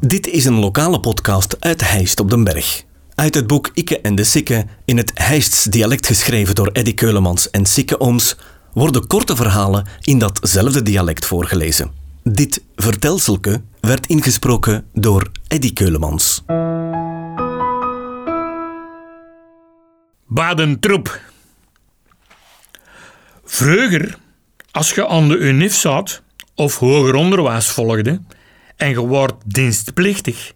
Dit is een lokale podcast uit Heist op den Berg. Uit het boek Ikke en de Sikke, in het Heists dialect geschreven door Eddy Keulemans en Sikke Ooms, worden korte verhalen in datzelfde dialect voorgelezen. Dit vertelselke werd ingesproken door Eddy Keulemans. Badentroep. Vroeger, als je aan de UNIF zat of hoger onderwijs volgde en je wordt dienstplichtig,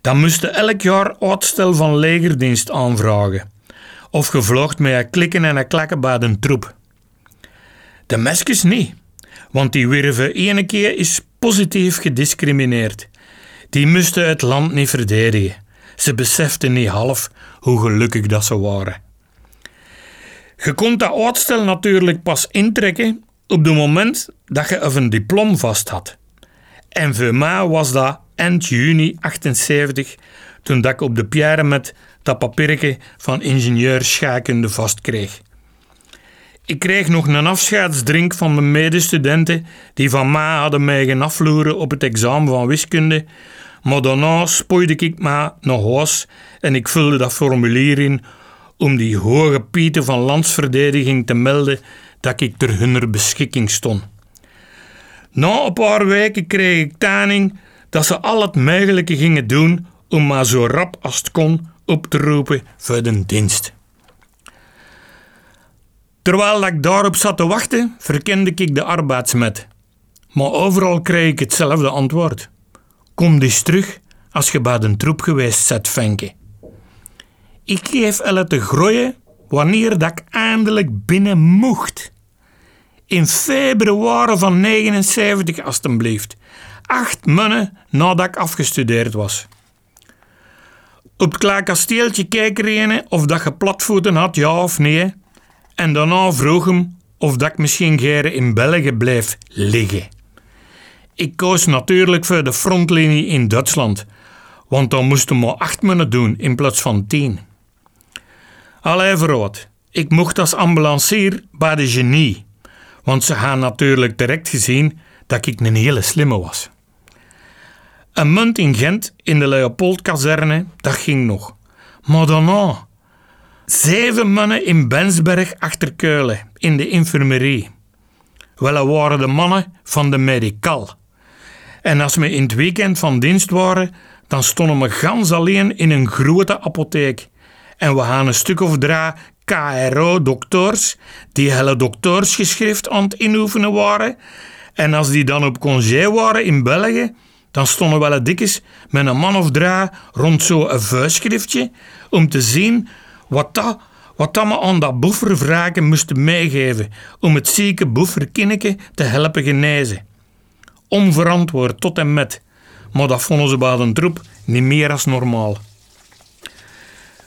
dan moest je elk jaar uitstel van legerdienst aanvragen. Of je vlogt met klikken en een klakken bij de troep. De meskes niet, want die werden ene keer is positief gediscrimineerd. Die moesten het land niet verdedigen. Ze beseften niet half hoe gelukkig dat ze waren. Je kon dat uitstel natuurlijk pas intrekken op het moment dat je een diploma vast had. En voor mij was dat eind juni 78, toen dat ik op de pierre met dat papiertje van ingenieur vast kreeg. Ik kreeg nog een afscheidsdrink van mijn medestudenten die van mij hadden mij gaan afloeren op het examen van wiskunde, maar daarna spoeide ik me naar huis en ik vulde dat formulier in om die hoge pieten van landsverdediging te melden dat ik ter hunner beschikking stond. Na een paar weken kreeg ik taning dat ze al het mogelijke gingen doen om maar zo rap als het kon op te roepen voor de dienst. Terwijl ik daarop zat te wachten, verkende ik de arbeidsmet. Maar overal kreeg ik hetzelfde antwoord. Kom dus terug als je bij de troep geweest zet, Fenke. Ik geef Elle te groeien wanneer dat ik eindelijk binnen mocht. In februari van 79, alstublieft. Acht maanden nadat ik afgestudeerd was. Op het klein kasteeltje kijken of dat je platvoeten had, ja of nee. En daarna vroeg hem of dat ik misschien geren in België bleef liggen. Ik koos natuurlijk voor de frontlinie in Duitsland, want dan moesten we acht maanden doen in plaats van tien. Allee verrood, ik mocht als ambulancier bij de genie, want ze gaan natuurlijk direct gezien dat ik een hele slimme was. Een munt in Gent in de Leopoldkazerne, dat ging nog. Maar daarna, zeven mannen in Bensberg achter Keulen, in de infirmerie. Wel, waren de mannen van de medical. En als we in het weekend van dienst waren, dan stonden we gans alleen in een grote apotheek. En we hadden een stuk of drie KRO-dokters, die hele doktersgeschrift aan het inoefenen waren. En als die dan op congé waren in België, dan stonden wel dikjes met een man of drie rond zo'n vuistschriftje om te zien wat dat, wat dat me aan dat boefervraken moesten meegeven om het zieke boeferkinneke te helpen genezen. Onverantwoord tot en met, maar dat vonden ze bij de troep niet meer als normaal.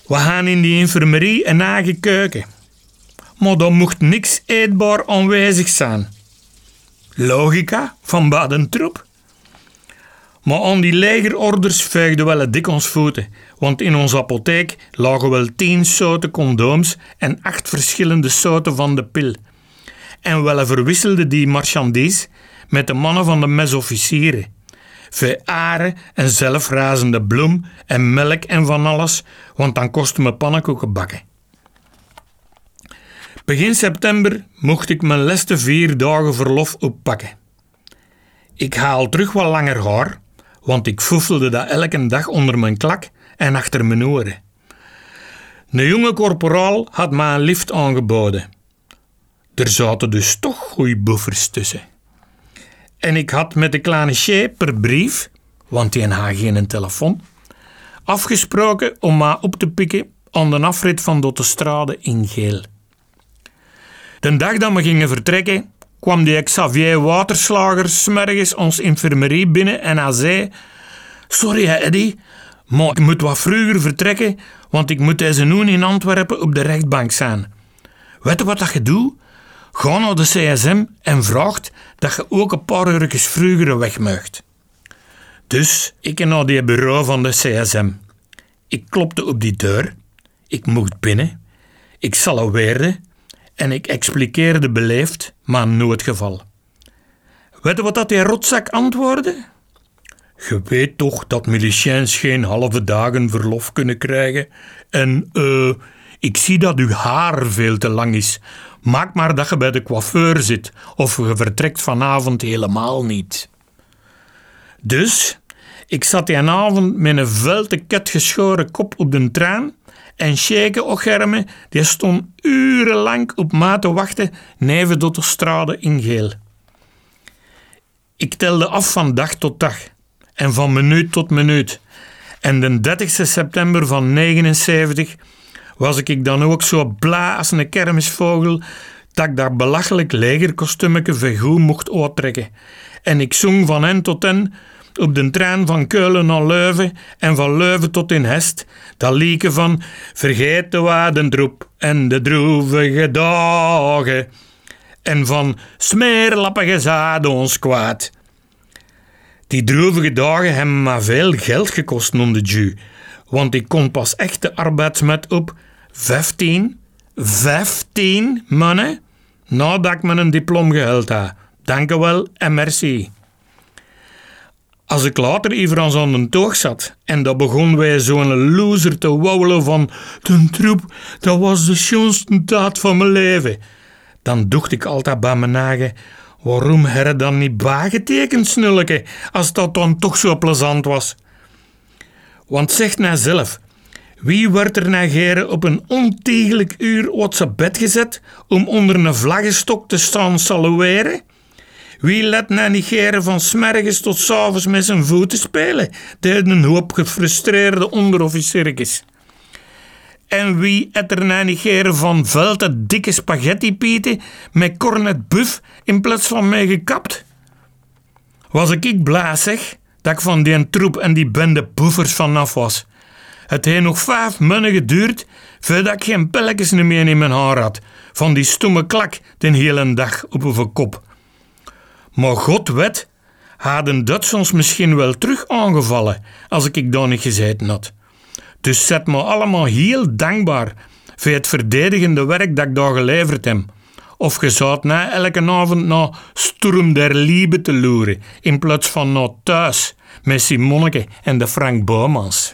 We gaan in die infirmerie een eigen keuken. Maar daar mocht niks eetbaar aanwezig zijn. Logica van Badentroep. Maar aan die legerorders veegden wel dik ons voeten, want in onze apotheek lagen wel tien soorten condooms en acht verschillende soorten van de pil. En wel verwisselden die marchandise met de mannen van de mesofficieren. Veraren en zelfrazende bloem en melk en van alles, want dan kostte me pannenkoeken bakken. Begin september mocht ik mijn leste vier dagen verlof oppakken. Ik haal terug wat langer haar, want ik foefelde dat elke dag onder mijn klak en achter mijn oren. Een jonge korporaal had mij een lift aangeboden. Er zaten dus toch goeie buffers tussen. En ik had met de kleine Shay per brief, want die had geen telefoon, afgesproken om mij op te pikken aan de afrit van Dottestrade in Geel. De dag dat we gingen vertrekken, kwam die Xavier Waterslager smergens ons infirmerie binnen en hij zei: Sorry, Eddy, maar ik moet wat vroeger vertrekken, want ik moet deze noen in Antwerpen op de rechtbank zijn. Weet je wat dat je doet? Ga naar de CSM en vraagt dat je ook een paar uurtjes vroeger weg mag. Dus ik naar die bureau van de CSM. Ik klopte op die deur. Ik mocht binnen. Ik salueerde en ik expliqueerde beleefd, maar nooit geval. Weet je wat dat die rotzak antwoordde? Je weet toch dat miliciëns geen halve dagen verlof kunnen krijgen? En eh, ik zie dat uw haar veel te lang is. Maak maar dat je bij de coiffeur zit, of je vertrekt vanavond helemaal niet. Dus, ik zat die avond met een vuilte ket geschoren kop op de trein en Sheike Ocherme die stond urenlang op maat te wachten neven tot de strade in geel. Ik telde af van dag tot dag en van minuut tot minuut. En de 30 september van 79 was ik dan ook zo bla als een kermisvogel dat ik daar belachelijk legerkostuumetje vergoed mocht uittrekken. En ik zong van hen tot hen op de trein van Keulen naar Leuven en van Leuven tot in Hest, dat lieken van Vergeet de wadendroep en de droevige dagen en van Smeerlappige zaden ons kwaad. Die droevige dagen hebben maar veel geld gekost, noemde Ju, want ik kon pas echt de arbeidsmet op 15, 15 mannen, nadat ik een diploma gehaald had. Dank u wel en merci. Als ik later even aan de toog zat en dat begon wij zo'n loser te wauwelen van de troep, dat was de schoonste daad van mijn leven, dan dacht ik altijd bij mijn nagen, waarom heb dan niet bagetekend, snulleke, als dat dan toch zo plezant was? Want zeg nou zelf, wie werd er negeren op een ontiegelijk uur op zijn bed gezet om onder een vlaggenstok te staan salueren? Wie let na negeren van smergens tot s'avonds met zijn voeten spelen? Deed een hoop gefrustreerde onderofficiers. En wie het er na negeren van velte dikke spaghettipieten met cornet buff in plaats van mij gekapt? Was ik ik blij zeg dat ik van die troep en die bende boefers vanaf was. Het heeft nog vijf mannen geduurd voordat ik geen pelletjes meer in mijn haar had. Van die stomme klak de hele dag op een kop. Maar God weet, hadden dat ons misschien wel terug aangevallen als ik daar niet gezeten had. Dus zet me allemaal heel dankbaar voor het verdedigende werk dat ik daar geleverd heb. Of je zou na elke avond naar Sturm der Liebe te loeren, in plaats van naar thuis met Simonneke en de Frank Boomans.